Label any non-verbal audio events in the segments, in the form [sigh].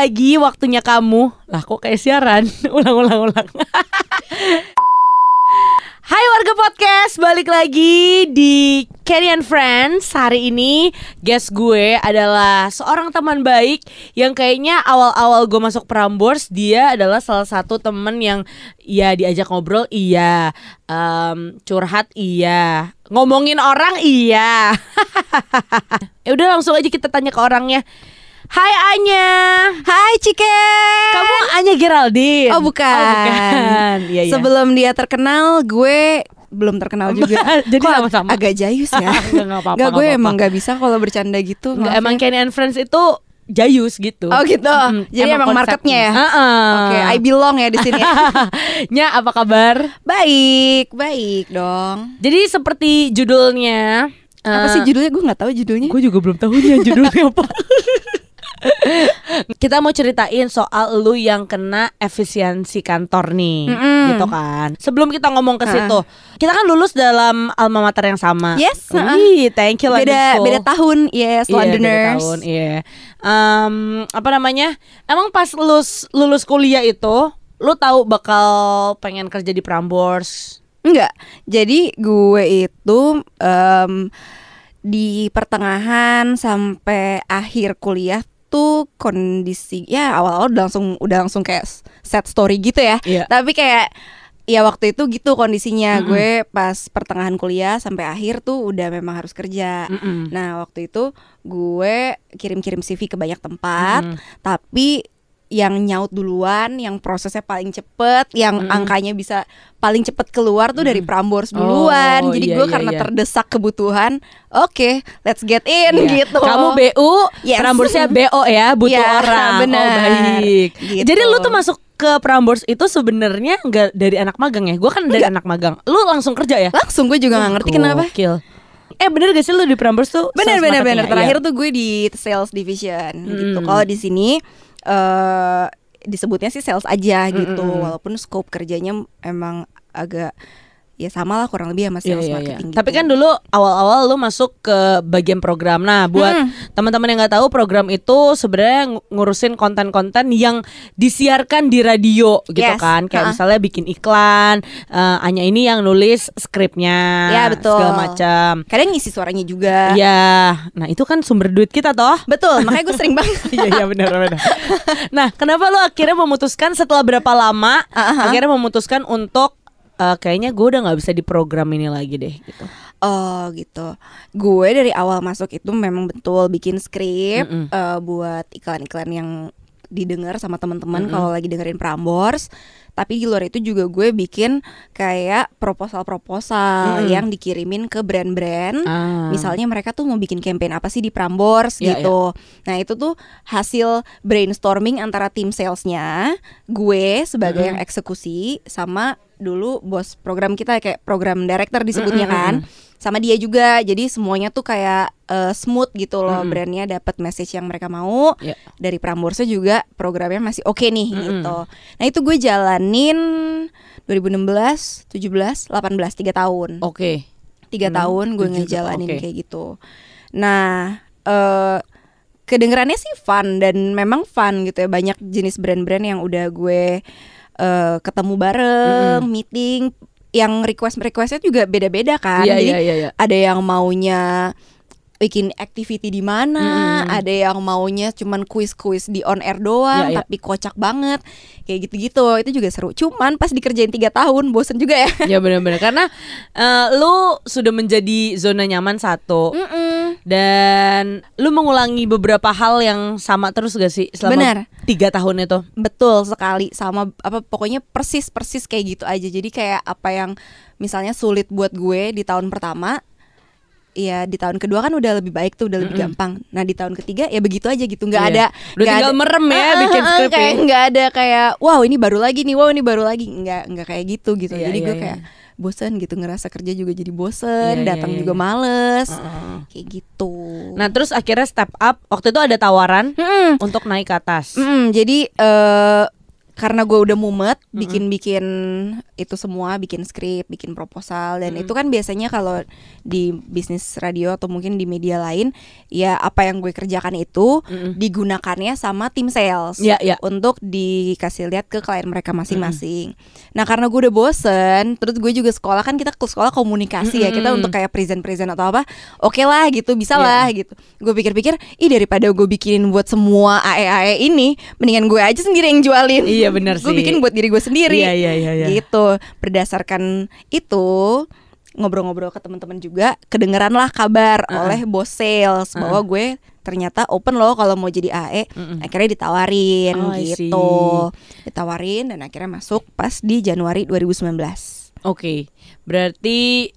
lagi waktunya kamu. Lah kok kayak siaran? [laughs] ulang ulang ulang. [laughs] Hai warga podcast, balik lagi di Kenny and Friends Hari ini guest gue adalah seorang teman baik Yang kayaknya awal-awal gue masuk Prambors Dia adalah salah satu temen yang ya diajak ngobrol iya Em, Curhat iya Ngomongin orang iya [laughs] Ya udah langsung aja kita tanya ke orangnya Hai Anya Hai Cike. Kamu Anya Geraldine Oh bukan. Oh bukan [laughs] Iya iya Sebelum dia terkenal, gue belum terkenal juga. [laughs] Jadi Kok sama-sama. Agak jayus ya. [laughs] Nggak apa-apa, Nggak, gue emang apa-apa. nggak bisa kalau bercanda gitu. Maaf emang ya. Kenny and Friends itu jayus gitu. Oh gitu. Mm-mm, Jadi emang konsepnya. marketnya ya? Heeh. Oke, I belong ya di sini. Nya apa kabar? baik, baik dong. Jadi seperti judulnya Apa sih judulnya? Gue nggak tahu judulnya. Gue juga belum tahu nya judulnya apa. Kita mau ceritain soal lu yang kena efisiensi kantor nih, Mm-mm. gitu kan. Sebelum kita ngomong ke situ, kita kan lulus dalam alma mater yang sama. Yes. Wih, thank you Beda beda tahun, yes, Iya, beda Londoners. tahun, iya. Em, apa namanya? Emang pas lulus lulus kuliah itu, lu tahu bakal pengen kerja di Prambors? Enggak. Jadi gue itu em, di pertengahan sampai akhir kuliah tuh kondisi ya awal-awal udah langsung udah langsung kayak set story gitu ya. Iya. Tapi kayak ya waktu itu gitu kondisinya Mm-mm. gue pas pertengahan kuliah sampai akhir tuh udah memang harus kerja. Mm-mm. Nah waktu itu gue kirim-kirim CV ke banyak tempat, Mm. tapi yang nyaut duluan, yang prosesnya paling cepet, yang Mm-mm. angkanya bisa paling cepet keluar tuh dari. Prambors duluan. Oh, Jadi iya, gue iya, karena iya. terdesak kebutuhan, oke, let's get in Iya. gitu. Kamu BU, Yes. Pramborsnya BO ya, butuh Iya, orang. benar. Oh, baik. Gitu. Jadi lu tuh masuk ke Prambors itu sebenarnya nggak dari anak magang ya? Gue kan dari anak magang. Lu langsung kerja ya? Langsung gue juga nggak ngerti kenapa. Gokil. Eh bener gak sih lu di Prambors tuh? Bener bener bener. ya? Terakhir Iya. tuh gue di sales division gitu. Mm. Kalau di sini eh disebutnya sih sales aja gitu. Mm-mm. Walaupun scope kerjanya emang agak ya sama lah kurang lebih sama Iya, sales iya, iya. marketing gitu. Tapi kan dulu awal-awal lu masuk ke bagian program. Nah, buat Hmm. teman-teman yang nggak tahu program itu sebenarnya ng- ngurusin konten-konten yang disiarkan di radio gitu Yes. kan. Kayak Ha-ha. misalnya bikin iklan, eh, hanya ini yang nulis skripnya, Ya, betul. segala macam. kadang ngisi suaranya juga. Ya, nah itu kan sumber duit kita toh. Betul, [laughs] makanya gue sering banget. Iya iya benar benar. Nah, kenapa lu akhirnya memutuskan setelah berapa lama Aha. akhirnya memutuskan untuk eh, kayaknya gue udah nggak bisa di program ini lagi deh gitu. Oh gitu. Gue dari awal masuk itu memang betul bikin skrip Mm-mm. eh, buat iklan-iklan yang didengar sama teman-teman Mm-mm. kalau lagi dengerin Prambors. Tapi di luar itu juga gue bikin kayak proposal-proposal Mm-mm. yang dikirimin ke brand-brand. Ah. Misalnya mereka tuh mau bikin campaign apa sih di Prambors Iya, gitu. Nah itu tuh hasil brainstorming antara tim salesnya, gue sebagai Mm-mm. yang eksekusi sama dulu bos program kita kayak program director disebutnya Mm-mm, kan, sama dia juga. Jadi semuanya tuh kayak eh, smooth gitu loh, Mm-mm. brandnya dapat message yang mereka mau. Ya. Dari Pramborsnya juga programnya masih oke nih Mm-mm. gitu. Nah itu gue jalanin 2016, 17, 18, 3 tahun Oke. tiga Hmm, tahun gue ngejalanin oke. kayak gitu. Nah, eh kedengerannya sih fun dan memang fun gitu ya. Banyak jenis brand-brand yang udah gue eh ketemu bareng, meeting, yang request requestnya juga beda-beda kan. Iya Jadi iya iya. iya. ada yang maunya bikin activity di mana, Mm-mm. ada yang maunya cuman kuis-kuis di on air doang, Iya, iya. tapi kocak banget, kayak gitu-gitu. Itu juga seru. Cuman pas dikerjain tiga tahun, bosen juga ya. Ya benar-benar karena eh, lu sudah menjadi zona nyaman satu Mm-mm. dan lu mengulangi beberapa hal yang sama terus gak sih selama Benar. tiga tahun itu? Betul sekali sama apa pokoknya persis persis kayak gitu aja. Jadi kayak apa yang misalnya sulit buat gue di tahun pertama ya di tahun kedua kan udah lebih baik tuh udah lebih Mm-mm. gampang. Nah di tahun ketiga ya begitu aja gitu nggak Iya. ada Udah nggak tinggal ada- merem ya Ah, bikin skrip ya. kayak nggak ada kayak wow ini baru lagi nih wow ini baru lagi nggak nggak kayak gitu gitu. Iya, jadi iya, gue iya. kayak bosen gitu ngerasa kerja juga jadi bosen Iya, iya, datang iya, juga iya. males Heeh. kayak gitu. Nah terus akhirnya step up waktu itu ada tawaran Mm-mm. untuk naik ke atas. Mm, jadi eh karena gue udah mumet bikin-bikin itu semua, bikin skrip, bikin proposal dan itu kan biasanya kalau di bisnis radio atau mungkin di media lain ya apa yang gue kerjakan itu digunakannya sama tim sales Ya, ya. untuk dikasih lihat ke klien mereka masing-masing. Nah karena gue udah bosen, terus gue juga sekolah kan kita ke sekolah komunikasi ya kita untuk kayak present-present atau apa, oke lah gitu bisa Iya. lah gitu. Gue pikir-pikir, ih daripada gue bikinin buat semua AE AE ini, mendingan gue aja sendiri yang jualin. Iya, bener Gue sih. bikin buat diri gue sendiri. Iya, iya, iya, iya. Gitu. Berdasarkan itu ngobrol-ngobrol ke teman-teman juga kedengeran lah kabar oleh bos sales bahwa gue ternyata open loh kalau mau jadi AE akhirnya ditawarin Oh, gitu ditawarin dan akhirnya masuk pas di Januari 2019 Oke, berarti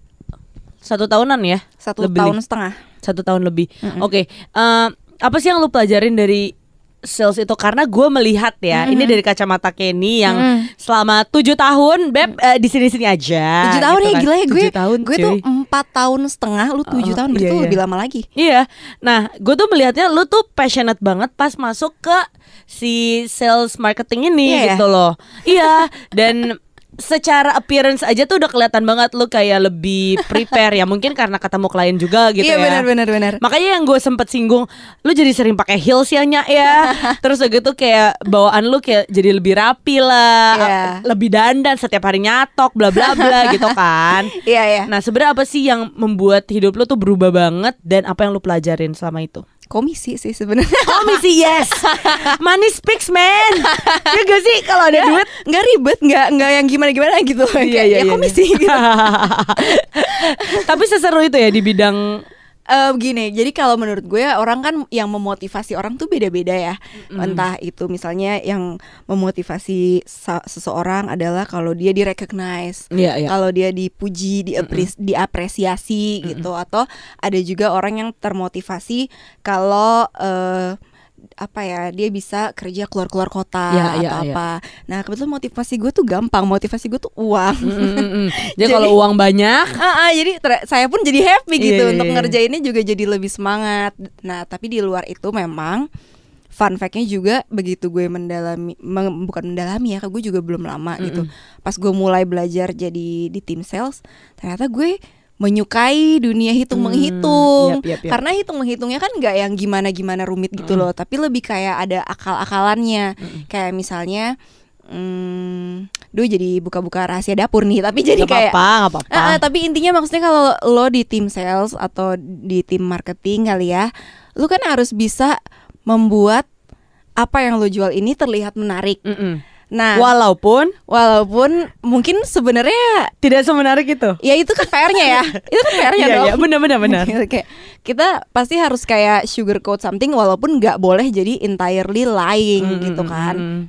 satu tahunan ya? satu Lebih. tahun setengah Satu tahun lebih. Oke, eh, apa sih yang lu pelajarin dari sales itu? Karena gue melihat ya, ini dari kacamata Kenny yang Mm-mm. selama tujuh tahun, beb eh, di sini sini aja. tujuh tahun gitu ya kan. gila ya gue tahun, gue tuh cuy. empat tahun setengah lu tujuh Oh, tahun iya, berarti lu iya. lebih lama lagi Iya, nah gue tuh melihatnya lu tuh passionate banget pas masuk ke si sales marketing ini Iya ya? gitu loh. Iya, dan secara appearance aja tuh udah kelihatan banget lu kayak lebih [laughs] prepare ya mungkin karena ketemu klien juga gitu iya ya. benar benar benar Makanya yang gue sempet singgung, lu jadi sering pakai heels ya Nyak ya. [laughs] Terus gitu kayak bawaan lu kayak jadi lebih rapi lah, Iya. lebih dandan setiap hari nyatok, bla bla bla [laughs] gitu kan. iya iya Nah sebenarnya apa sih yang membuat hidup lu tuh berubah banget dan apa yang lu pelajarin selama itu? Komisi sih sebenarnya. [laughs] Komisi yes, money speaks man. Ya gak sih? Kalau ada duit? nggak ribet nggak nggak yang gimana gimana gitu. Iya, iya, ya iya, komisi gitu. [laughs] Tapi seseru itu ya di bidang Eh begini, jadi kalau menurut gue orang kan yang memotivasi orang tuh beda-beda ya. Entah itu misalnya yang memotivasi seseorang adalah kalau dia direcognize, Iya, iya. kalau dia dipuji, diapres- diapresiasi gitu, atau ada juga orang yang termotivasi kalau eh, apa ya dia bisa kerja keluar-keluar kota Iya, atau iya, iya. apa. Nah kebetulan motivasi gue tuh gampang, motivasi gue tuh uang. Mm, mm, mm. Jadi [laughs] Jadi- kalau uang banyak, [laughs] Ah, ah, jadi saya pun jadi happy Iya, gitu iya, untuk iya. ngerjainnya juga jadi lebih semangat. Nah, tapi di luar itu memang fun fact-nya juga begitu gue mendalami meng- bukan mendalami ya, gue juga belum lama gitu. Pas gue mulai belajar jadi di tim sales, ternyata gue menyukai dunia hitung Hmm, menghitung yap, yap, yap. karena hitung menghitungnya kan nggak yang gimana gimana rumit gitu loh tapi lebih kayak ada akal-akalannya kayak misalnya hmm, duh jadi buka-buka rahasia dapur nih tapi jadi Gak kayak apa-apa, gak apa-apa. Ah, ah, tapi intinya maksudnya kalau lo di tim sales atau di tim marketing kali ya, lo kan harus bisa membuat apa yang lo jual ini terlihat menarik. Mm-mm. Nah, Walaupun walaupun mungkin sebenarnya tidak semenarik itu. ya itu kan PR-nya ya. [laughs] itu kan PR-nya Iya, dong. iya, benar, benar, benar. [laughs] kita pasti harus kayak sugarcoat something walaupun nggak boleh jadi entirely lying Mm, gitu mm, kan. mm, mm.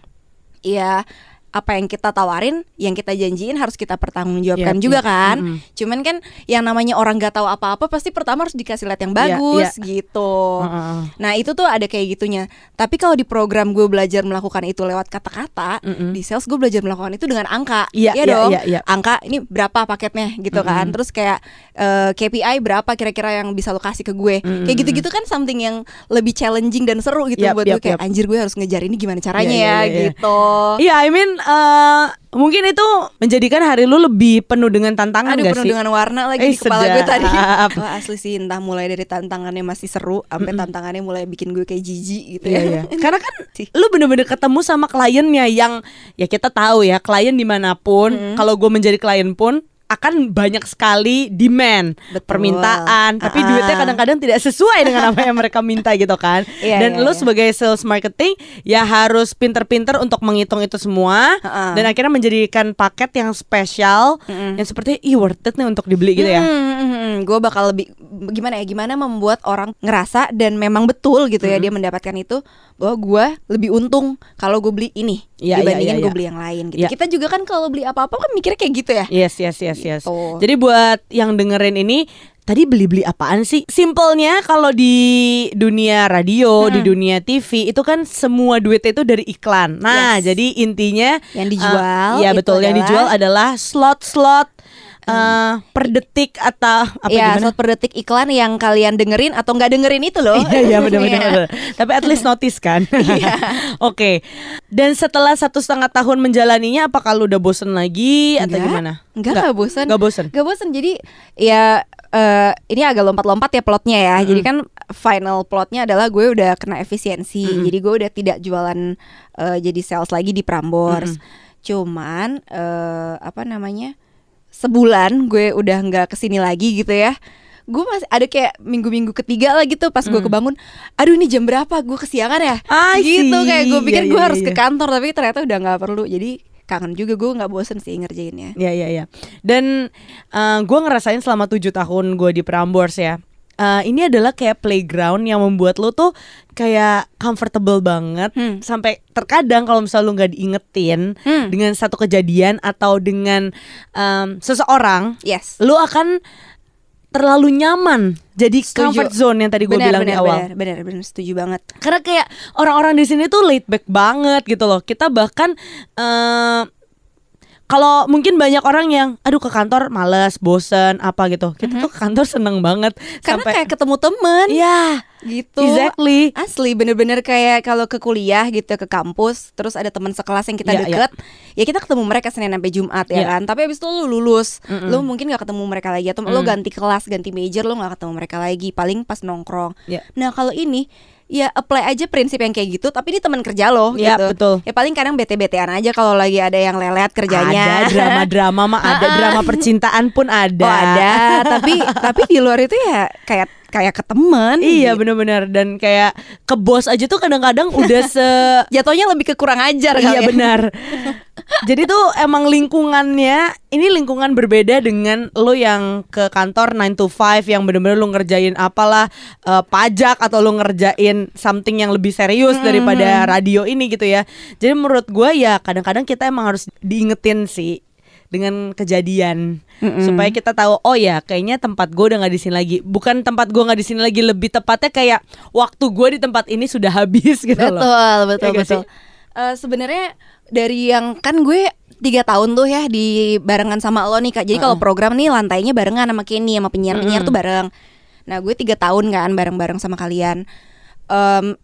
Iya apa yang kita tawarin, yang kita janjiin harus kita pertanggungjawabkan Yap, juga yap. kan. Mm-mm. Cuman kan yang namanya orang gak tahu apa-apa pasti pertama harus dikasih lihat yang Iya, bagus iya. gitu. Heeh. Nah itu tuh ada kayak gitunya. Tapi kalau di program gue belajar melakukan itu lewat kata-kata, Mm-mm. di sales gue belajar melakukan itu dengan angka. Iya, iya, dong. iya, iya. Angka ini berapa paketnya gitu kan. Terus kayak eh, KPI berapa kira-kira yang bisa lo kasih ke gue. Kayak gitu-gitu kan something yang lebih challenging dan seru gitu Yap, buat yap, gue kayak yap. anjir gue harus ngejar ini gimana caranya Iya, iya, ya iya, iya. gitu. Iya, I mean eh, mungkin itu menjadikan hari lu lebih penuh dengan tantangan Aduh gak penuh sih? dengan warna lagi Eh, di kepala gue tadi sedap. [laughs] Wah asli sih entah mulai dari tantangannya masih seru Sampai tantangannya mulai bikin gue kayak jijik gitu Iya, ya iya. [laughs] Karena kan lu bener-bener ketemu sama kliennya yang ya kita tahu ya klien di mana pun, kalau gue menjadi klien pun akan banyak sekali demand Betul. permintaan tapi Ah. duitnya kadang-kadang tidak sesuai dengan apa yang mereka minta gitu kan [laughs] Iya, dan iya, lu iya. sebagai sales marketing ya harus pinter-pinter untuk menghitung itu semua Ah. dan akhirnya menjadikan paket yang spesial yang seperti ih worth it nih untuk dibeli gitu ya gue bakal lebih gimana ya gimana membuat orang ngerasa dan memang betul gitu ya dia mendapatkan itu bahwa gue lebih untung kalau gue beli ini Iya, iya, dibandingin iya, gue iya. beli yang lain gitu Iya. kita juga kan kalau beli apa-apa kan mikirnya kayak gitu ya Yes, yes, yes, yes. Gitu. Jadi buat yang dengerin ini Tadi beli-beli apaan sih? Simpelnya kalau di dunia radio, di dunia TV itu kan semua duitnya itu dari iklan. Nah, Yes. jadi intinya Yang dijual eh, ya betul yang adalah- dijual adalah slot-slot eh, per detik atau apa ya, gimana? per detik iklan yang kalian dengerin atau nggak dengerin itu loh. Iya iya benar benar. [laughs] Iya. Tapi at least notice kan. [laughs] [laughs] Oke. Dan setelah satu setengah tahun menjalaninya, apakah lu udah bosen lagi atau Enggak. gimana? Enggak, enggak bosan. Nggak bosen. Gak bosan. Jadi ya eh, ini agak lompat-lompat ya plotnya ya. Jadi kan final plotnya adalah gue udah kena efisiensi. Jadi gue udah tidak jualan eh, jadi sales lagi di Prambors. Cuman eh, apa namanya? Sebulan gue udah nggak ke sini lagi gitu ya. Gue masih ada kayak minggu-minggu ketiga lah gitu pas gue kebangun. Aduh ini jam berapa? Gue kesiangan ya. I gitu see. kayak gue pikir Iya, gue iya, harus iya. ke kantor tapi ternyata udah nggak perlu. Jadi kangen juga gue nggak bosen sih ngerjainnya. Ya ya ya. Dan gue ngerasain selama tujuh tahun gue di Prambors ya. Eh, ini adalah kayak playground yang membuat lo tuh kayak comfortable banget Hmm. sampai terkadang kalau misalnya lo nggak diingetin Hmm. dengan satu kejadian atau dengan em, seseorang Yes. lu akan terlalu nyaman jadi Setuju. comfort zone yang tadi gue bilang di awal Benar, benar, benar, setuju banget. karena kayak orang-orang di sini tuh laid back banget gitu loh kita bahkan eh kalau mungkin banyak orang yang aduh ke kantor males bosen apa gitu. Kita tuh ke kantor seneng banget. Karena sampai kayak ketemu temen. Iya gitu. exactly Asli bener-bener kayak kalau ke kuliah gitu ke kampus terus ada teman sekelas yang kita Iya, deket ya kita ketemu mereka Senin sampai Jumat ya Iya. kan tapi abis itu lu lulus Mm-mm. lu mungkin gak ketemu mereka lagi atau lu Mm. ganti kelas ganti major lu gak ketemu mereka lagi paling pas nongkrong Iya. nah kalau ini ya apply aja prinsip yang kayak gitu tapi ini teman kerja lo Iya, gitu betul. ya paling kadang bete-betean aja kalau lagi ada yang lelet kerjanya ada drama-drama mah ada [laughs] drama percintaan pun ada Oh ada, [laughs] tapi tapi di luar itu ya kayak kayak ke temen. Iya gitu. benar-benar dan kayak ke bos aja tuh kadang-kadang [laughs] udah se Jatuhnya lebih ke kurang ajar Iya ya. benar. [laughs] Jadi tuh emang lingkungannya ini lingkungan berbeda dengan lo yang ke kantor 9 to 5 yang bener-bener lo ngerjain apalah eh, pajak atau lo ngerjain something yang lebih serius daripada radio ini gitu ya. Jadi menurut gue ya kadang-kadang kita emang harus diingetin sih dengan kejadian supaya kita tahu oh ya kayaknya tempat gue udah nggak di sini lagi bukan tempat gue nggak di sini lagi lebih tepatnya kayak waktu gue di tempat ini sudah habis [laughs] gitu loh Betul, betul, Ya betul. sih? Eh, Sebenarnya dari yang kan gue tiga tahun tuh ya di barengan sama lo nih kak. Jadi kalau program nih lantainya barengan sama Kenny sama penyiar-penyiar tuh bareng. Nah gue tiga tahun kan bareng-bareng sama kalian. Em,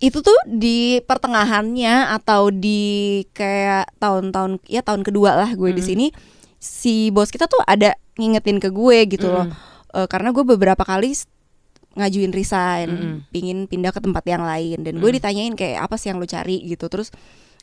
itu tuh di pertengahannya atau di kayak tahun-tahun ya tahun kedua lah gue di sini si bos kita tuh ada ngingetin ke gue gitu loh. Eh, karena gue beberapa kali ngajuin resign pingin pindah ke tempat yang lain. Dan gue ditanyain kayak apa sih yang lo cari? gitu. Terus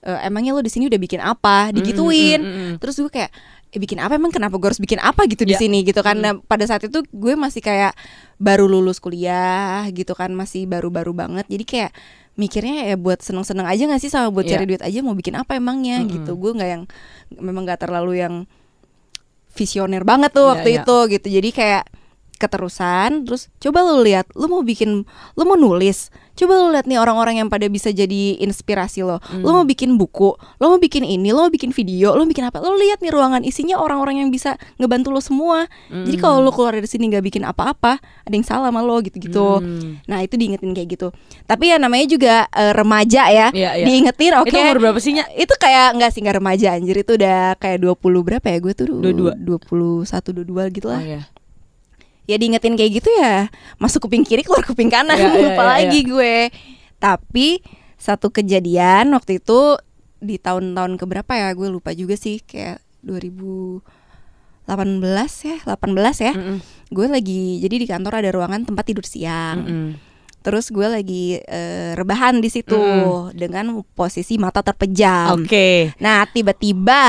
eh, emangnya lo di sini udah bikin apa? Digituin. terus gue kayak eh, bikin apa? Emang kenapa gue harus bikin apa gitu di Ya. sini? gitu kan. Nah, pada saat itu gue masih kayak baru lulus kuliah gitu kan masih baru-baru banget. Jadi kayak mikirnya ya buat seneng-seneng aja gak sih sama buat Ya. cari duit aja mau bikin apa emangnya gitu gue nggak yang memang nggak terlalu yang visioner banget tuh Iya, waktu iya. itu gitu jadi kayak keterusan terus coba lu lihat lu mau bikin lu mau nulis coba lu lihat nih orang-orang yang pada bisa jadi inspirasi lo lu mau bikin buku lu mau bikin ini lu mau bikin video lu mau bikin apa lu lihat nih ruangan isinya orang-orang yang bisa ngebantu lo semua jadi kalau lu keluar dari sini nggak bikin apa-apa ada yang salah sama lo gitu-gitu Hmm. nah itu diingetin kayak gitu tapi ya namanya juga eh, remaja ya Iya, iya. diingetin oke Itu umur berapa sih, Nya? itu kayak nggak sih nggak remaja anjir itu udah kayak 20 berapa ya gue tuh 22. 21 22 gitu lah Oh, iya. Ya diingetin kayak gitu ya masuk kuping kiri keluar kuping kanan Iya, iya, lupa iya, lagi gue tapi satu kejadian waktu itu di tahun-tahun keberapa ya gue lupa juga sih kayak 2018 ya 18 ya Mm-mm. gue lagi jadi di kantor ada ruangan tempat tidur siang Mm-mm. Terus gue lagi eh, rebahan di situ Mm. dengan posisi mata terpejam Oke. Nah tiba-tiba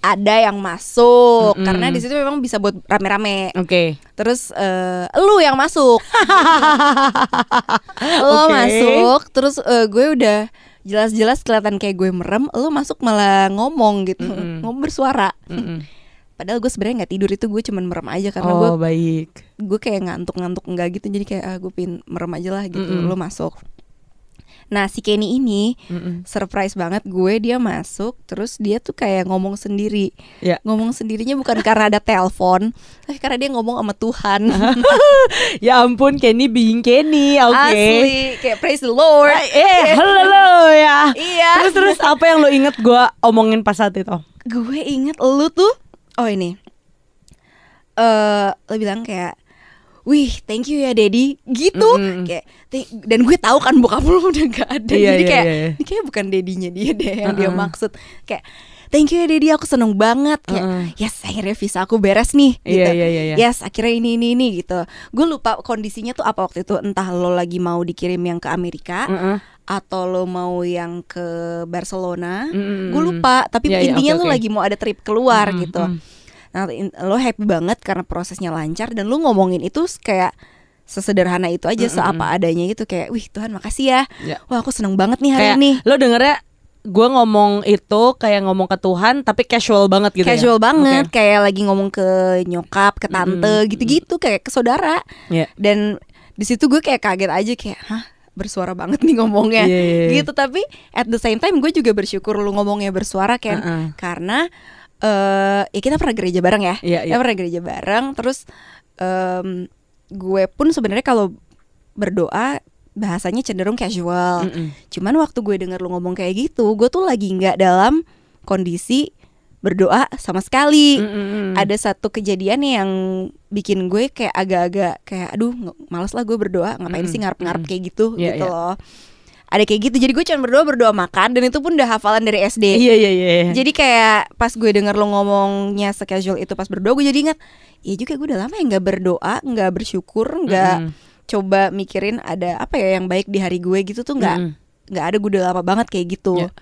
ada yang masuk Mm-mm. karena di situ memang bisa buat rame-rame. Oke. Terus eh, lu yang masuk, [laughs] lo Oke. masuk. Terus eh, gue udah jelas-jelas kelihatan kayak gue merem. Lo masuk malah ngomong gitu, Mm-mm. ngomong bersuara. Mm-mm. Padahal gue sebenarnya nggak tidur itu gue cuman merem aja karena gue Oh baik. gue kayak ngantuk-ngantuk enggak gitu jadi kayak ah gue pin merem aja lah gitu. Mm-mm. Lo masuk. Nah si Kenny ini Mm-mm. surprise banget gue dia masuk terus dia tuh kayak ngomong sendiri Ya. ngomong sendirinya bukan karena ada telepon tapi karena dia ngomong sama Tuhan [laughs] ya ampun Kenny being Kenny. Oke. asli kayak praise the Lord Eh, halo, halo ya. Iya. Terus terus apa yang lo inget gue omongin pas saat itu? gue inget lu tuh oh ini eh lo bilang kayak Wih, thank you ya, Daddy. Gitu. Mm-mm. Kayak "Thank-" dan gue tahu kan bokap lu [laughs] udah gak ada. Iya, Jadi iya, kayak iya, iya. ini kayak bukan dedinya dia deh yang dia Uh-uh. maksud. Kayak thank you ya, Daddy. Aku seneng banget. Kayak Uh-uh. yes, akhirnya visa aku beres nih. Iya, Gitu. iya, iya, iya. Yes, akhirnya ini ini ini gitu. Gue lupa kondisinya tuh apa waktu itu. Entah lo lagi mau dikirim yang ke Amerika Mm-mm. Atau lo mau yang ke Barcelona. Mm-mm. Gue lupa. Tapi Iya, iya, intinya oke, lo oke. lagi mau ada trip keluar Mm-mm, gitu. mm. Nah, lo happy banget karena prosesnya lancar dan lo ngomongin itu kayak sesederhana itu aja Mm-mm. seapa adanya gitu kayak wih Tuhan makasih ya. Ya. Wah, aku seneng banget nih hari Kayak ini. lo dengernya gue ngomong itu kayak ngomong ke Tuhan tapi casual banget gitu ya. Casual banget Oke. kayak lagi ngomong ke nyokap, ke tante Mm-mm. gitu-gitu kayak ke saudara. Iya. Dan di situ gue kayak kaget aja kayak hah bersuara banget nih ngomongnya Iya, iya, iya. gitu tapi at the same time gue juga bersyukur lu ngomongnya bersuara kan Uh-uh. karena eh ya kita pernah gereja bareng ya Iya, iya. kita pernah gereja bareng terus em, gue pun sebenarnya kalau berdoa bahasanya cenderung casual Mm-mm. cuman waktu gue denger lu ngomong kayak gitu gue tuh lagi nggak dalam kondisi berdoa sama sekali Mm-mm. ada satu kejadian yang bikin gue kayak agak-agak kayak aduh males lah gue berdoa ngapain Mm-mm, sih ngarep-ngarep mm-mm. kayak gitu Iya, gitu iya. loh ada kayak gitu jadi gue cuma berdoa berdoa makan dan itu pun udah hafalan dari SD Iya iya iya. jadi kayak pas gue denger lo ngomongnya secasual itu pas berdoa gue jadi ingat iya juga gue udah lama ya nggak berdoa nggak bersyukur nggak Mm-mm. coba mikirin ada apa ya yang baik di hari gue gitu tuh nggak nggak ada gue udah lama banget kayak gitu. Ya.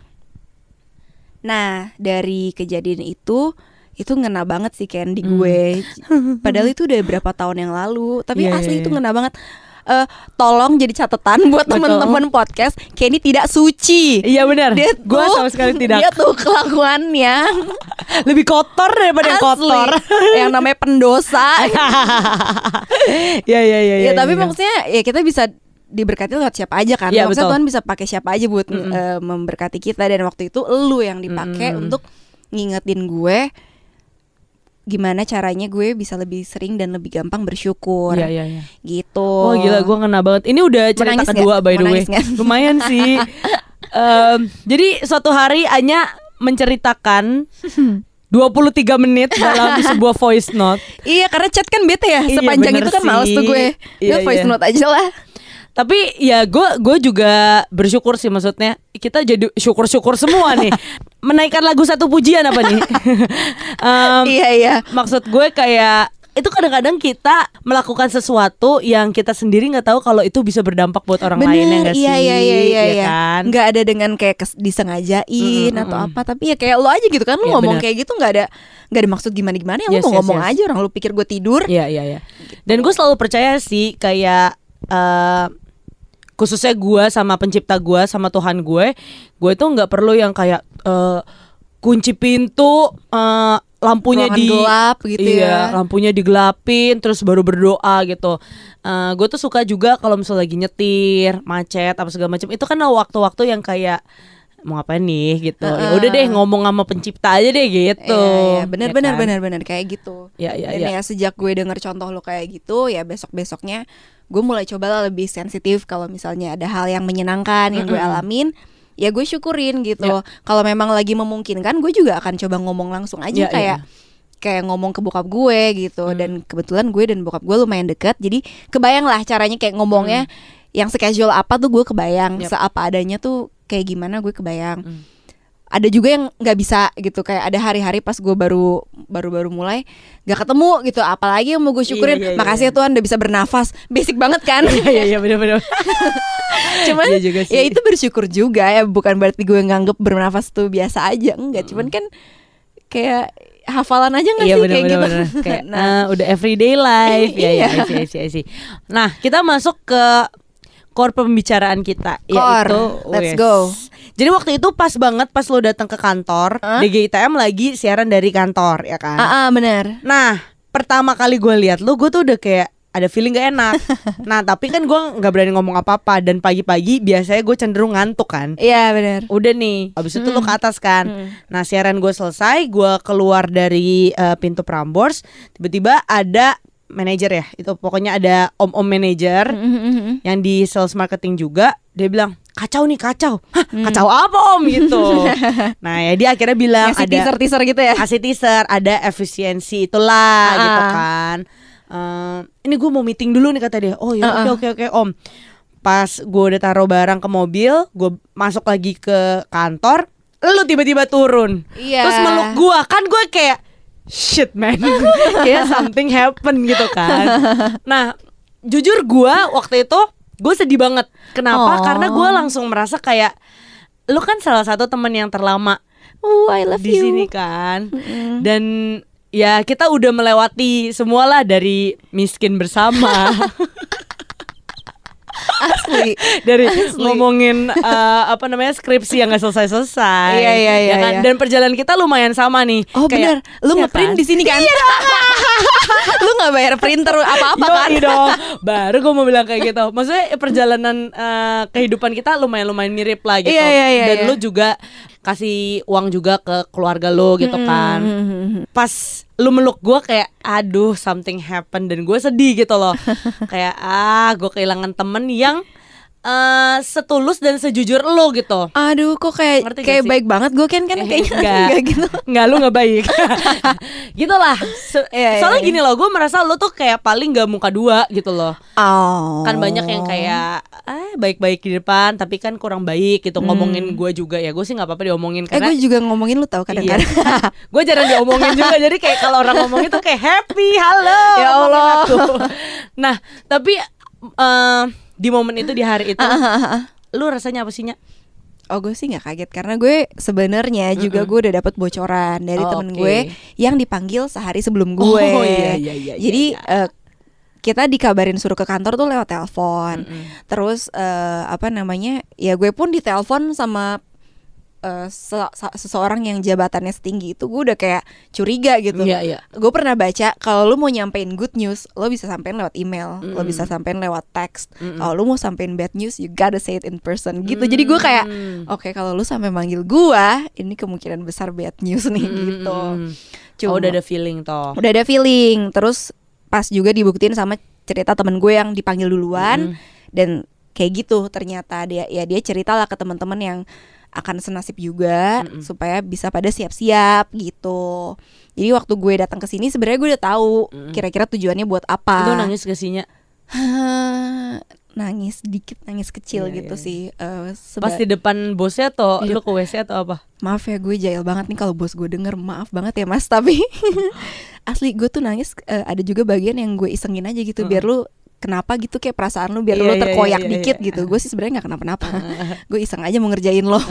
Nah dari kejadian itu itu ngena banget sih Ken di Hmm. gue. [laughs] Padahal itu udah berapa tahun yang lalu, tapi Iya, asli iya, itu iya. ngena banget. Eh, tolong jadi catatan [laughs] buat Betul. teman-teman podcast, Kenny tidak suci. Iya benar. Dia Gue tuh- sama sekali tidak. Dia tuh kelakuannya [laughs] Lebih kotor daripada yang asli. kotor. yang namanya pendosa. Iya iya iya. ya, iya, tapi iya. maksudnya ya kita bisa diberkati lewat siapa aja kan. Iya, maksudnya betul. Tuhan bisa pakai siapa aja buat Mm-mm. eh, memberkati kita dan waktu itu lu yang dipakai Mm-mm. untuk ngingetin gue gimana caranya gue bisa lebih sering dan lebih gampang bersyukur. Iya iya iya. Gitu. Wah gila gue ngena banget. Ini udah cerita Menangis kedua by the way. nggak? Lumayan sih. [laughs] Em, jadi suatu hari Anya menceritakan [laughs] 23 menit dalam [laughs] sebuah voice note. Iya karena chat kan bete ya Iya, Sepanjang bener itu kan males tuh gue Iya, Gue voice iya. note aja lah Tapi ya gue gue juga bersyukur sih maksudnya kita jadi syukur-syukur semua nih. [laughs] Menaikkan lagu satu pujian apa nih? [laughs] Em, Iya iya maksud gue kayak itu kadang-kadang kita melakukan sesuatu yang kita sendiri nggak tahu kalau itu bisa berdampak buat orang lain ya nggak iya, sih? iya iya iya Ya iya. kan? Nggak ada dengan kayak disengajain Mm-mm, atau apa Tapi ya kayak lo aja gitu kan Lo Iya, ngomong benar. kayak gitu nggak ada nggak ada maksud gimana-gimana ya Lo Yes, mau yes, ngomong yes. aja Orang lo pikir gue tidur Iya iya iya. Dan gue selalu percaya sih kayak eh khususnya gue sama pencipta gue sama Tuhan gue, gue itu nggak perlu yang kayak eh kunci pintu, eh lampunya Ruangan di gelap gitu iya, ya. lampunya digelapin, terus baru berdoa gitu. Eh gue tuh suka juga kalau misalnya lagi nyetir, macet apa segala macam. Itu kan waktu-waktu yang kayak mau ngapain nih gitu. Ya Heeh. udah deh ngomong sama pencipta aja deh gitu. Iya, iya, bener Ya bener kan? bener bener kayak gitu. Ya, ya, Dan ya. ya sejak gue denger contoh lo kayak gitu, ya besok besoknya gue mulai coba lebih sensitif kalau misalnya ada hal yang menyenangkan yang gue Mm-mm. alamin, ya gue syukurin gitu. Ya. Kalau memang lagi memungkinkan, gue juga akan coba ngomong langsung aja Ya, kayak ya. kayak ngomong ke bokap gue gitu. Hmm. Dan kebetulan gue dan bokap gue lumayan deket, jadi kebayang lah caranya kayak ngomongnya yang secasual apa tuh gue kebayang, Hmm. Yap. seapa adanya tuh kayak gimana gue kebayang Hmm. ada juga yang nggak bisa gitu kayak ada hari-hari pas gue baru baru baru mulai nggak ketemu gitu apalagi yang mau gue syukurin Iya, iya, iya, makasih ya Tuhan udah bisa bernafas basic banget kan Iya iya iya bener-bener. [laughs] cuman Iya juga sih. ya itu bersyukur juga ya bukan berarti gue nganggep bernafas tuh biasa aja enggak cuman kan kayak hafalan aja nggak Iya sih bener, kayak bener, gitu bener. Kayak [laughs] nah eh, udah everyday life [laughs] ya ya Iya. I see, I see, I see. Nah kita masuk ke core pembicaraan kita Core. yaitu Let's go. Jadi waktu itu pas banget pas lo datang ke kantor Hah? DGITM lagi siaran dari kantor ya kan. ah ah, bener Nah pertama kali gue lihat lo gue tuh udah kayak ada feeling gak enak. [laughs] nah tapi kan gue nggak berani ngomong apa-apa dan pagi-pagi biasanya gue cenderung ngantuk kan. iya bener Udah nih, abis itu lo ke atas kan. Hmm. Nah siaran gue selesai, gue keluar dari eh, pintu Prambors, tiba-tiba ada manajer ya, itu pokoknya ada om-om manajer Mhm, mhm, mhm. yang di sales marketing juga. Dia bilang, kacau nih kacau. [laughs] Hah, kacau apa om? Gitu. [laughs] Nah ya dia akhirnya bilang Ngasih ada teaser-teaser gitu ya. kasih teaser ada efisiensi itulah Ah. gitu kan. Eh, ini gue mau meeting dulu nih kata dia. Oh ya Ah, oke oke oke om. Pas gue udah taruh barang ke mobil gue masuk lagi ke kantor lu tiba-tiba turun. Iya. terus meluk gue kan gue kayak shit man. [laughs] Kayak something happen gitu kan. Nah jujur gue waktu itu gue sedih banget. Kenapa? Oh. karena gue langsung merasa kayak lu kan salah satu temen yang terlama Oh, I love di you. sini kan dan ya kita udah melewati semualah dari miskin bersama [laughs] Asli. dari Asli. ngomongin eh, apa namanya skripsi yang nggak selesai selesai Iya, iya, iya, kan? iya. dan perjalanan kita lumayan sama nih Oh benar, lu Iya ngeprint kan? di sini kan? [laughs] lu nggak bayar printer apa-apa kan? Yoi dong [laughs] Baru gue mau bilang kayak gitu Maksudnya perjalanan eh, kehidupan kita lumayan-lumayan mirip lah gitu Iya, iya, iya, Dan iya. lu juga kasih uang juga ke keluarga lu gitu kan. Pas lu meluk gue kayak aduh something happen. Dan gue sedih gitu loh. [laughs] Kayak ah gue kehilangan temen yang eh, setulus dan sejujur lu gitu Aduh, kok kayak Ngerti kayak sih? baik banget gue kan kan Eh, kayaknya [laughs] [laughs] enggak. enggak gitu. Enggak lu nggak baik [laughs] Gitu lah Se- Iya, iya, Soalnya iya. gini loh Gue merasa lu tuh kayak paling gak muka dua gitu loh Oh. kan banyak yang kayak eh baik-baik di depan tapi kan kurang baik gitu ngomongin gue juga ya gue sih nggak apa-apa diomongin Hmm. Eh karena gue juga ngomongin lu tau kadang-kadang. gue jarang diomongin juga jadi kayak kalau orang ngomong itu kayak happy halo Ya Allah. nah tapi eh, di momen itu di hari itu lu rasanya apa sih Nya? Oh gue sih nggak kaget karena gue sebenarnya juga gue udah dapat bocoran dari Oh, temen oke. gue yang dipanggil sehari sebelum gue. Oh, iya, iya, iya, Jadi iya, eh, kita dikabarin suruh ke kantor tuh lewat telepon. Terus eh, apa namanya? Ya gue pun ditelepon sama eh, se- se- seseorang yang jabatannya setinggi itu gue udah kayak curiga gitu. Iya, iya. Gue pernah baca kalau lu mau nyampein good news, lo bisa sampein lewat email, lo bisa sampein lewat text. Kalau lu mau sampein bad news, you gotta say it in person gitu. Jadi gue kayak, oke kalau lu sampai manggil gua, ini kemungkinan besar bad news nih gitu. oh, udah ada feeling toh udah ada feeling. Terus pas juga dibuktiin sama cerita temen gue yang dipanggil duluan dan kayak gitu ternyata dia ya dia cerita lah ke teman-teman yang akan senasib juga supaya bisa pada siap-siap gitu. Jadi waktu gue datang ke sini sebenarnya gue udah tahu kira-kira tujuannya buat apa. lu nangis gak sih Nya? nangis dikit, nangis kecil Iya, gitu iya, sih. Eh, seba- pas di depan bosnya atau Iya. lu ke WC atau apa Maaf ya gue jahil banget nih kalau bos gue denger Maaf banget ya mas Tapi [laughs] [laughs] asli gue tuh nangis eh, Ada juga bagian yang gue isengin aja gitu Biar lu kenapa gitu kayak perasaan lu Biar Iya, lu iya, terkoyak iya, iya, dikit iya. gitu. Gue sih sebenarnya gak kenapa-napa. [laughs] Gue iseng aja mau ngerjain lo. [laughs]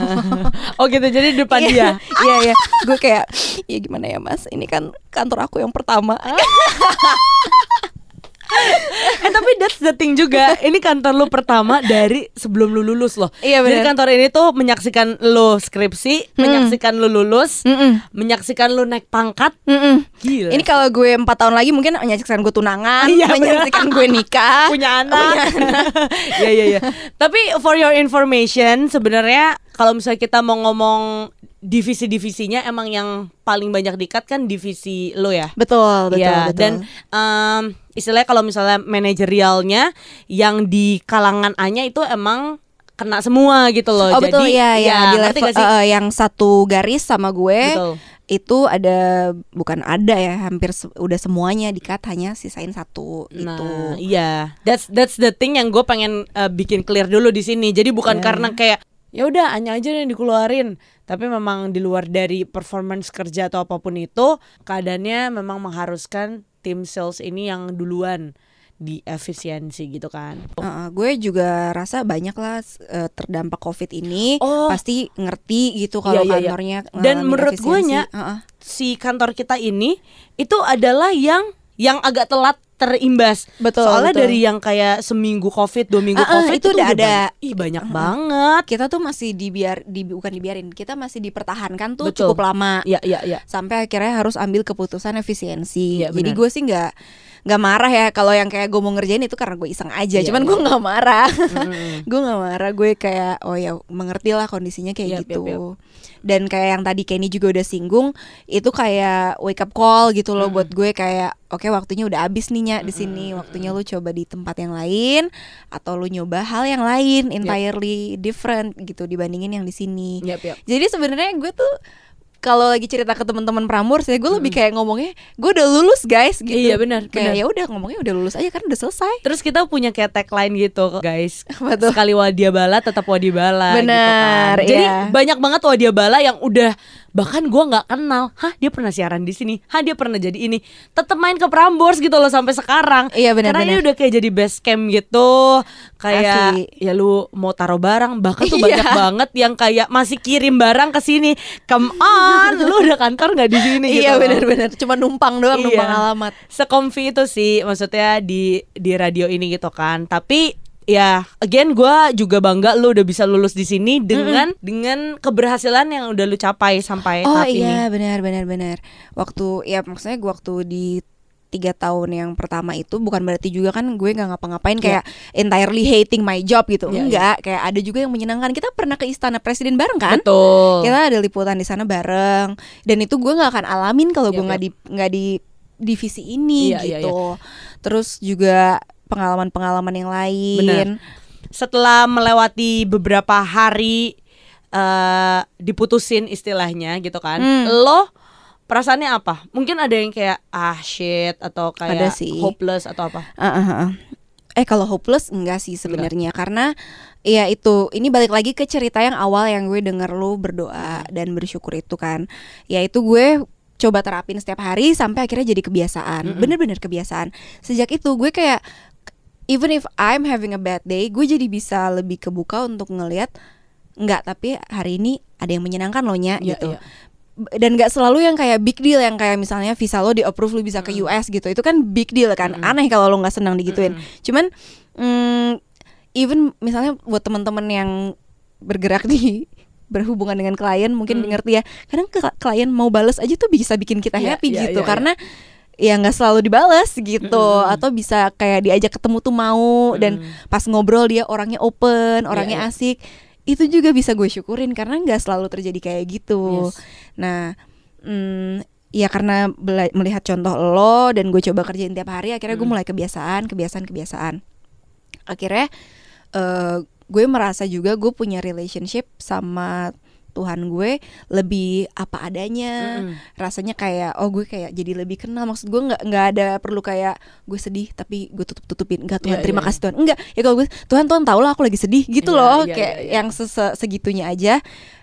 Oh gitu. Jadi di depan dia? [laughs] Iya iya. Gue kayak Ya gimana ya mas? Ini kan kantor aku yang pertama Eh tapi that's the thing juga Ini kantor lu pertama dari sebelum lu lulus loh Iya, Jadi bener. kantor ini tuh menyaksikan lu skripsi Menyaksikan lu lulus Mm-mm. Menyaksikan lu naik pangkat Mm-mm. Gila Ini kalau gue empat tahun lagi mungkin menyaksikan gue tunangan Iya, bener. Menyaksikan gue nikah punya anak. [laughs] Iya iya iya. Tapi for your information sebenarnya kalau misalnya kita mau ngomong divisi-divisinya emang yang paling banyak dikat kan divisi lo ya. Betul betul Iya, betul dan em, istilahnya kalau misalnya manajerialnya yang di kalangan A-nya itu emang kena semua gitu loh. Oh Jadi betul ya ya di ngerti level eh, yang satu garis sama gue Betul. itu ada bukan ada ya hampir se- udah semuanya dikat hanya sisain satu Nah, itu. iya. That's that's the thing yang gue pengen uh, bikin clear dulu di sini. Jadi bukan Iya. karena kayak ya udah hanya aja yang dikeluarin, tapi memang di luar dari performance kerja atau apa pun itu, keadaannya memang mengharuskan tim sales ini yang duluan di efisiensi gitu kan. Heeh, gue juga rasa banyak lah eh, terdampak covid ini Oh. pasti ngerti gitu kalau Iya, iya, iya. kantornya Dan ngalamin menurut gue nya Heeh. si kantor kita ini itu adalah yang yang agak telat terimbas. Betul, Soalnya betul. dari yang kayak seminggu covid, dua minggu Ah, ah, covid itu udah ada. banyak. Ih banyak banget. kita tuh masih dibiar di bukan dibiarin kita masih dipertahankan tuh Betul. cukup lama Iya iya iya. sampai akhirnya harus ambil keputusan efisiensi. Iya, Jadi gue sih nggak nggak marah ya kalau yang kayak gue mau ngerjain itu karena gue iseng aja. Iya, Cuman iya. gue nggak marah. Mm-mm. [laughs] gue nggak marah. Gue kayak oh ya mengerti lah kondisinya kayak gitu. yap, Dan kayak yang tadi Kenny juga udah singgung itu kayak wake up call gitu loh buat gue kayak oke waktunya udah habis nih waktunya di sini waktunya lu coba di tempat yang lain atau lu nyoba hal yang lain entirely different gitu dibandingin yang di sini Yap, yap. jadi sebenarnya gue tuh kalau lagi cerita ke teman-teman Prambors ya gue lebih kayak ngomongnya gue udah lulus guys gitu Iya, benar, kayak ya udah ngomongnya udah lulus aja kan udah selesai Terus kita punya kayak tagline gitu guys [laughs] tuh? Sekali wadia bala tetap wadia bala Benar, gitu kan. Jadi iya. banyak banget wadia bala yang udah Bahkan gua nggak kenal Hah dia pernah siaran di sini Hah dia pernah jadi ini Tetap main ke Prambors gitu loh sampai sekarang Iya, benar, Karena ini benar. udah kayak jadi base camp gitu Kayak Asli. ya lu mau taruh barang Bahkan tuh [laughs] Iya. banyak banget yang kayak masih kirim barang ke sini Come on Lu udah kantor nggak di sini gitu iya benar-benar cuma numpang doang Iya. numpang alamat Sekomfi itu sih maksudnya di di radio ini gitu kan. Tapi ya again gue juga bangga lu udah bisa lulus di sini dengan dengan keberhasilan yang udah lu capai sampai Oh tahap iya ini. benar benar benar. Waktu ya maksudnya gua waktu di tiga tahun yang pertama itu bukan berarti juga kan gue nggak ngapa-ngapain kayak entirely hating my job gitu. Iya, Enggak, kayak ada juga yang menyenangkan. Kita pernah ke istana presiden bareng kan? Betul. Kita ada liputan di sana bareng dan itu gue nggak akan alamin kalau gue Yap, nggak di nggak di divisi ini Iya, iya, gitu. Terus juga pengalaman-pengalaman yang lain. Benar. Setelah melewati beberapa hari eh diputusin istilahnya gitu kan. Hmm. Lo perasaannya apa? Mungkin ada yang kayak ah shit atau Ada kayak sih. hopeless atau apa? Ah, ah. Eh kalau hopeless enggak sih sebenarnya karena ya itu ini balik lagi ke cerita yang awal yang gue denger lu berdoa dan bersyukur itu kan. Ya itu gue coba terapin setiap hari sampai akhirnya jadi kebiasaan. Bener-bener kebiasaan. Sejak itu gue kayak even if I'm having a bad day, gue jadi bisa lebih kebuka untuk ngelihat enggak tapi hari ini ada yang menyenangkan loh nya Iya, gitu. iya. dan nggak selalu yang kayak big deal yang kayak misalnya visa lo di approve lo bisa ke US gitu. Itu kan big deal kan aneh kalau lo nggak senang digituin. Cuman mm, even misalnya buat teman-teman yang bergerak di [laughs] berhubungan dengan klien mungkin ngerti ya kadang ke- klien mau bales aja tuh bisa bikin kita Iya, happy iya, gitu. iya, karena ya nggak selalu dibales gitu. Atau bisa kayak diajak ketemu tuh mau dan pas ngobrol dia orangnya open orangnya iya. asik. Itu juga bisa gue syukurin karena nggak selalu terjadi kayak gitu. Yes. nah mm, ya karena bela- melihat contoh lo dan gue coba kerjain tiap hari akhirnya gue mulai kebiasaan kebiasaan kebiasaan. Akhirnya eh, gue merasa juga gue punya relationship sama Tuhan gue lebih apa adanya. Mm-mm. rasanya kayak oh gue kayak jadi lebih kenal. Maksud gue nggak nggak ada perlu kayak gue sedih tapi gue tutup tutupin. Enggak Tuhan Iya, terima iya, kasih Tuhan. Enggak ya kalau gue Tuhan Tuhan tau lah aku lagi sedih gitu Iya, loh iya, kayak iya, iya. yang segitunya aja.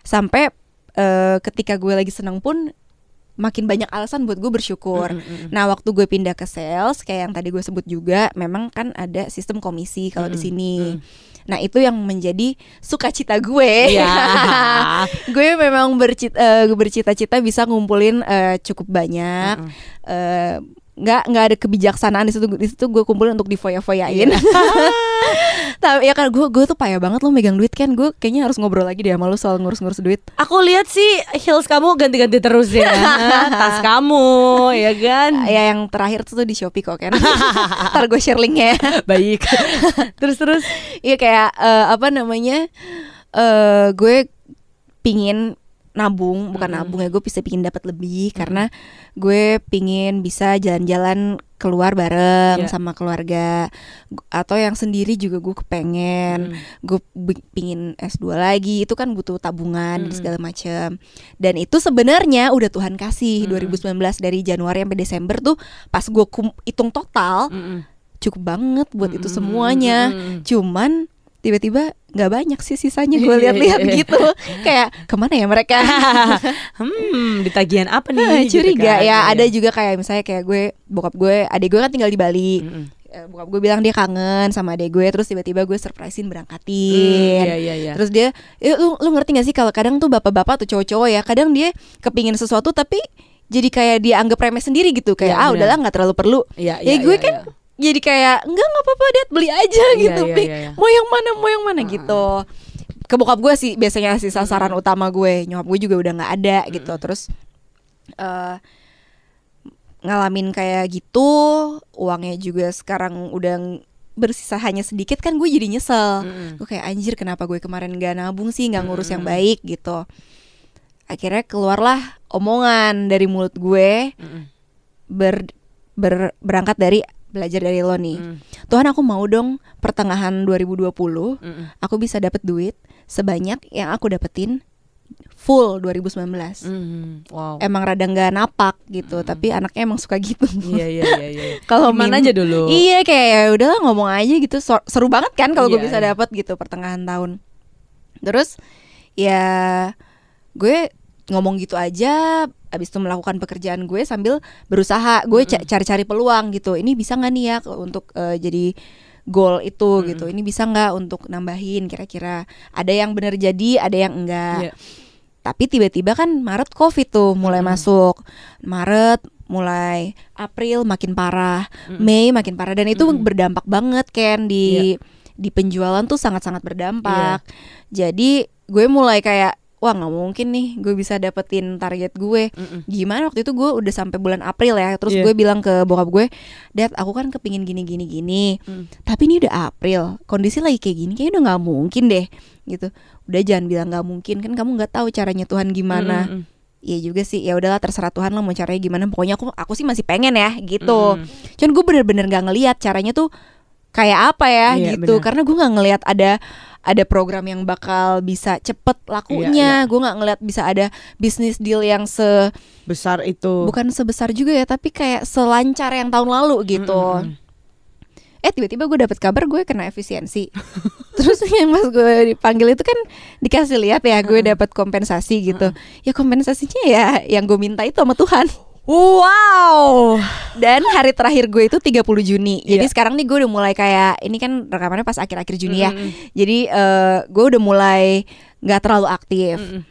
Sampai eh, ketika gue lagi senang pun makin banyak alasan buat gue bersyukur. Mm, mm, mm. Nah waktu gue pindah ke sales kayak yang tadi gue sebut juga, memang kan ada sistem komisi kalau di Mm, sini. mm. Nah itu yang menjadi sukacita gue. Iya. [laughs] gue memang bercita, eh, bercita-cita bisa ngumpulin eh, cukup banyak. Mm-mm. eh, nggak nggak ada kebijaksanaan di situ di situ gue kumpulin untuk difoya-foyain. Iya. [laughs] Tapi ya kan gue gue tuh payah banget lo megang duit kan gue kayaknya harus ngobrol lagi deh sama lo soal ngurus-ngurus duit. Aku lihat sih heels kamu ganti-ganti terus ya. [laughs] Tas kamu, ya kan? Ya yang terakhir tuh di Shopee kok kan. [laughs] Ntar gue share linknya. Baik. terus terus. Iya kayak eh, apa namanya? eh gue pingin nabung, bukan nabung ya, gue bisa pingin dapat lebih karena gue pingin bisa jalan-jalan keluar bareng Iya. sama keluarga atau yang sendiri juga gue kepengen Hmm. gue pingin S2 lagi itu kan butuh tabungan Mm. segala macam dan itu sebenarnya udah Tuhan kasih Mm. 2019 dari Januari sampai Desember tuh pas gue kum- hitung total Mm-mm. cukup banget buat itu Mm, semuanya. mm, mm, mm. Cuman tiba-tiba nggak banyak sih sisanya gue [laughs] lihat-lihat iya. gitu. Kayak ke mana ya mereka? [laughs] hmm, di tagihan apa nih? Ah, gitu Curiga kan. ya. Iya. Ada juga kayak misalnya kayak gue bokap gue, adik gue kan tinggal di Bali. Mm-mm. Eh, Bokap gue bilang dia kangen sama adik gue, terus tiba-tiba gue surprisein Hmm, berangkatin. Iya iya iya. Terus dia, "Eh, lu, lu ngerti gak sih kalau kadang tuh bapak-bapak atau cowok-cowok ya, kadang dia kepingin sesuatu tapi jadi kayak dia anggap remeh sendiri gitu kayak Iya, ah udahlah nggak terlalu perlu. Iya, ya iya, gue iya, kan iya. Jadi kayak enggak nggak apa-apa dia beli aja Iya, gitu Pi. iya, iya. mau yang mana mau yang mana gitu ke bokap gue sih biasanya sih sasaran utama gue nyokap gue juga udah nggak ada gitu terus eh ngalamin kayak gitu uangnya juga sekarang udah bersisa hanya sedikit kan gue jadi nyesel Mm-mm. gue kayak anjir kenapa gue kemarin gak nabung sih nggak ngurus yang Mm-mm. baik gitu akhirnya keluarlah omongan dari mulut gue Mm-mm. ber, ber- berangkat dari belajar dari lo nih. Mm. Tuhan aku mau dong pertengahan 2020 Mm-mm. aku bisa dapat duit sebanyak yang aku dapetin full 2019. Mm. Wow. Emang rada nggak napak gitu, tapi anaknya emang suka gitu. Iya iya iya iya. [laughs] Kalau mim- aja dulu? Iya kayak ya udahlah ngomong aja gitu. Seru banget kan kalau gue Iya, bisa iya. dapat gitu pertengahan tahun. Terus ya gue ngomong gitu aja abis itu melakukan pekerjaan gue sambil berusaha. Gue ca- cari-cari peluang gitu. Ini bisa nggak nih ya untuk eh, jadi goal itu gitu. Ini bisa nggak untuk nambahin? Kira-kira ada yang bener jadi ada yang enggak. Iya. tapi tiba-tiba kan Maret Covid tuh mulai masuk. Maret mulai April makin parah, Mei makin parah. Dan itu berdampak banget kan di di penjualan tuh sangat-sangat berdampak. Jadi gue mulai kayak wah nggak mungkin nih gue bisa dapetin target gue. Mm-mm. Gimana waktu itu gue udah sampai bulan April ya. Terus Iya. gue bilang ke bokap gue, "Dad, aku kan kepingin gini gini gini. Mm. Tapi ini udah April, kondisi lagi kayak gini kayaknya udah nggak mungkin deh." gitu. Udah jangan bilang nggak mungkin kan kamu nggak tahu caranya Tuhan gimana. Iya juga sih ya udahlah terserah Tuhan lah mau caranya gimana pokoknya aku aku sih masih pengen ya gitu Mm. cuman gue bener-bener nggak ngelihat caranya tuh kayak apa ya Iya, gitu benar. karena gue nggak ngelihat ada ada program yang bakal bisa cepet Iya, lakunya gue nggak ngelihat bisa ada bisnis deal yang se Besar itu. bukan sebesar juga ya tapi kayak selancar yang tahun lalu gitu. Mm-mm. eh tiba-tiba gue dapet kabar gue kena efisiensi. [laughs] Terus yang pas gue dipanggil itu kan dikasih lihat ya gue dapat kompensasi gitu. Ya kompensasinya ya yang gue minta itu sama Tuhan [laughs] Wow. dan hari terakhir gue itu 30 Juni jadi Iya. sekarang nih gue udah mulai kayak ini kan rekamannya pas akhir-akhir Juni ya Mm-mm. jadi eh, gue udah mulai nggak terlalu aktif Mm-mm.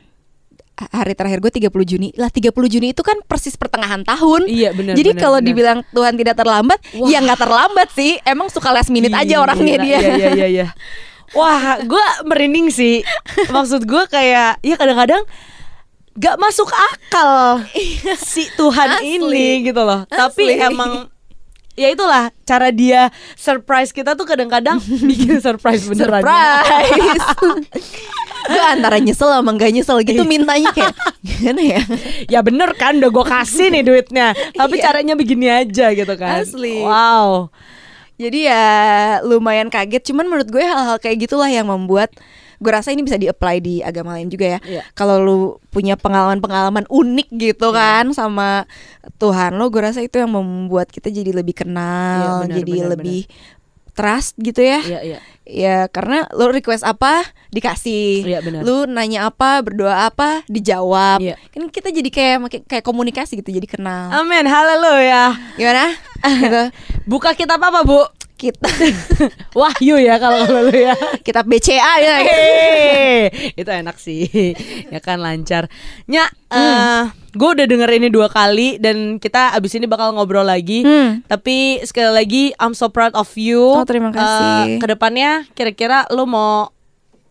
hari terakhir gue 30 Juni lah 30 Juni itu kan persis pertengahan tahun Iya benar. jadi kalau dibilang Tuhan tidak terlambat, Wah. ya nggak terlambat sih. Emang suka last minute aja Gila, orangnya dia. Iya iya iya. iya. [laughs] Wah, gue merinding sih. Maksud gue kayak, ya kadang-kadang gak masuk akal si Tuhan Asli. ini gitu loh. Tapi Asli. emang ya itulah cara dia surprise kita tuh kadang-kadang [laughs] bikin surprise beneran. Surprise. [laughs] gue antara nyesel sama nggak nyesel gitu mintanya kayak gimana ya? ya bener kan udah gue kasih nih duitnya tapi Iya. caranya begini aja gitu kan Asli. wow Jadi ya lumayan kaget. Cuman menurut gue hal-hal kayak gitulah yang membuat gue rasa ini bisa di-apply di agama lain juga ya. Iya. Kalau lu punya pengalaman-pengalaman unik gitu Iya. kan sama Tuhan lo, gue rasa itu yang membuat kita jadi lebih kenal, Iya, benar, jadi benar, lebih trust gitu ya. iya iya Ya karena lo request apa dikasih, Iya, benar. lu nanya apa berdoa apa dijawab. Iya. Kan kita jadi kayak kayak komunikasi gitu, jadi kenal. amin haleluya Gimana? [laughs] gitu. buka kitab apa bu Kita [laughs] wahyu ya kalau kalau lu ya kita BCA ya. Hehehe, itu enak sih ya kan lancar nya Hmm. gue udah denger ini dua kali dan kita abis ini bakal ngobrol lagi Hmm. tapi sekali lagi I'm so proud of you Oh, terima kasih. Eh, ke depannya kira-kira lu mau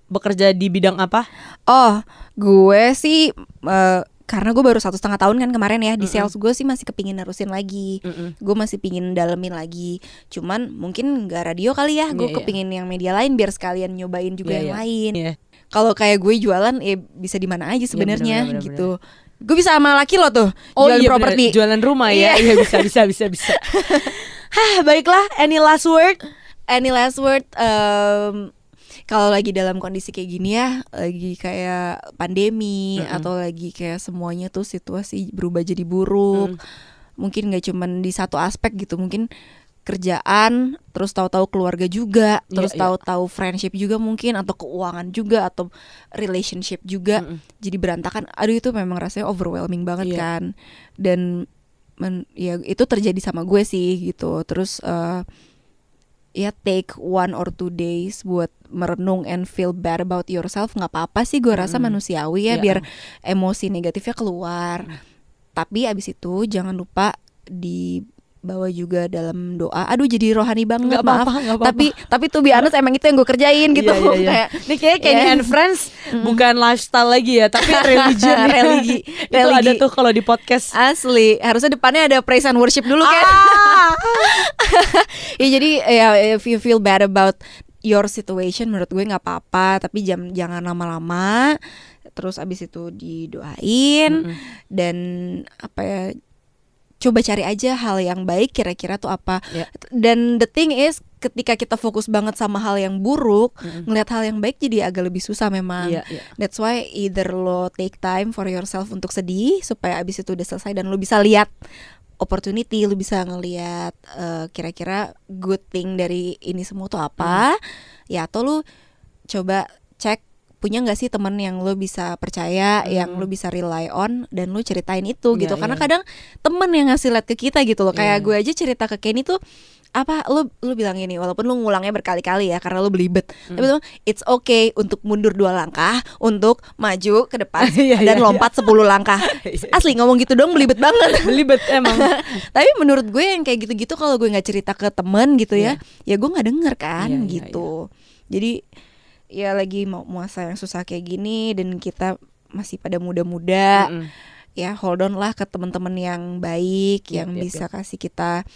bekerja di bidang apa Oh, gue sih eh, karena gue baru satu setengah tahun kan kemarin ya di sales gue sih masih kepingin nerusin lagi. Gue masih pingin dalemin lagi. Cuman mungkin nggak radio kali ya. Gue Iya, iya. kepingin yang media lain biar sekalian nyobain juga Iya, yang iya. lain. Iya. Kalau kayak gue jualan, ya bisa di mana aja sebenarnya benar, benar, gitu. Gue bisa sama laki lo tuh jualan iya bener, properti. jualan rumah ya. Iya. Iya bisa bisa bisa bisa. [laughs] Hah, baiklah, any last word? Any last word? Em, kalau lagi dalam kondisi kayak gini ya, lagi kayak pandemi Mm-mm. atau lagi kayak semuanya tuh situasi berubah jadi buruk. Mm. Mungkin nggak cuman di satu aspek gitu, mungkin kerjaan, terus tahu-tahu keluarga juga, Iya, terus iya. tahu-tahu friendship juga mungkin atau keuangan juga atau relationship juga. Mm-mm. Jadi berantakan. Aduh itu memang rasanya overwhelming banget Iya. kan. Dan men- ya itu terjadi sama gue sih gitu. Terus eh, ya take one or two days buat merenung and feel bad about yourself nggak apa-apa sih gue rasa Mm. manusiawi ya Iya. biar emosi negatifnya keluar tapi abis itu jangan lupa dibawa juga dalam doa aduh jadi rohani banget Nggak maaf apa-apa, nggak apa-apa. tapi tapi tuh biasa emang itu yang gue kerjain gitu Iya, iya, iya. kayak Ini kayak Kenny Iya. and Friends bukan lifestyle lagi ya, tapi religion nih. [laughs] Religi. [laughs] Itu Religi. ada tuh kalau di podcast. asli harusnya depannya ada praise and worship dulu kan Ah. [laughs] ya jadi ya if you feel bad about your situation menurut gue nggak apa-apa tapi jam jangan lama-lama terus abis itu didoain Mm-mm. dan apa ya coba cari aja hal yang baik kira-kira tuh apa. Ya. Dan the thing is ketika kita fokus banget sama hal yang buruk, ngelihat hal yang baik jadi agak lebih susah memang. Iya, iya. That's why either lo take time for yourself untuk sedih supaya abis itu udah selesai dan lo bisa lihat opportunity, lo bisa ngelihat eh, kira-kira good thing dari ini semua tuh apa. Hmm. Ya atau lo coba cek punya nggak sih temen yang lo bisa percaya, yang lo bisa rely on dan lo ceritain itu Hmm. Iya, gitu. Karena iya. kadang temen yang ngasih lihat ke kita gitu loh. Iya. Kayak gue aja cerita ke Kenny tuh apa lo lo bilang ini walaupun lo ngulangnya berkali-kali ya karena lo belibet Hmm. tapi tuh it's okay untuk mundur dua langkah untuk maju ke depan [laughs] Iya, dan iya, lompat 10 langkah [laughs] Iya. asli ngomong gitu dong belibet banget [laughs] Belibet emang. tapi menurut gue yang kayak gitu-gitu kalau gue nggak cerita ke temen gitu ya ya gue nggak denger kan Iya, iya, gitu jadi ya lagi mau muasa yang susah kayak gini dan kita masih pada muda-muda Mm-mm. ya hold on lah ke teman-teman yang baik Yap, yang yap, bisa kasih kita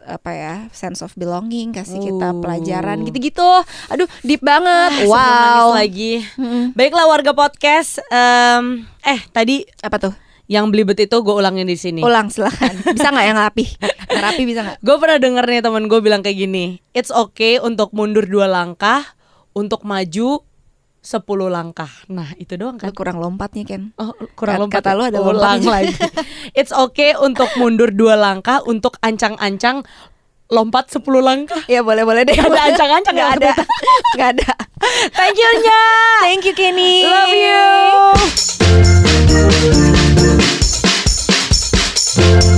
apa ya sense of belonging kasih kita Uh. pelajaran gitu-gitu aduh deep banget nangis wow lagi. Mm-mm. Baiklah warga podcast. em, eh tadi apa tuh yang belibet itu gue ulangin di sini. ulang silakan [laughs] bisa nggak yang rapi yang rapi bisa nggak Gue pernah denger nih teman gue bilang kayak gini, it's okay untuk mundur dua langkah, untuk maju 10 langkah. Nah, itu doang kan. Lu kurang lompatnya, Ken. Oh, kurang lompat. Kata lu ada ulang lagi. [laughs] It's okay untuk mundur 2 langkah untuk ancang-ancang lompat 10 langkah. Ya boleh-boleh deh. Gak ada ancang-ancang enggak ada. Enggak [laughs] ada. Thank you Nya. Thank you Kenny. Love you.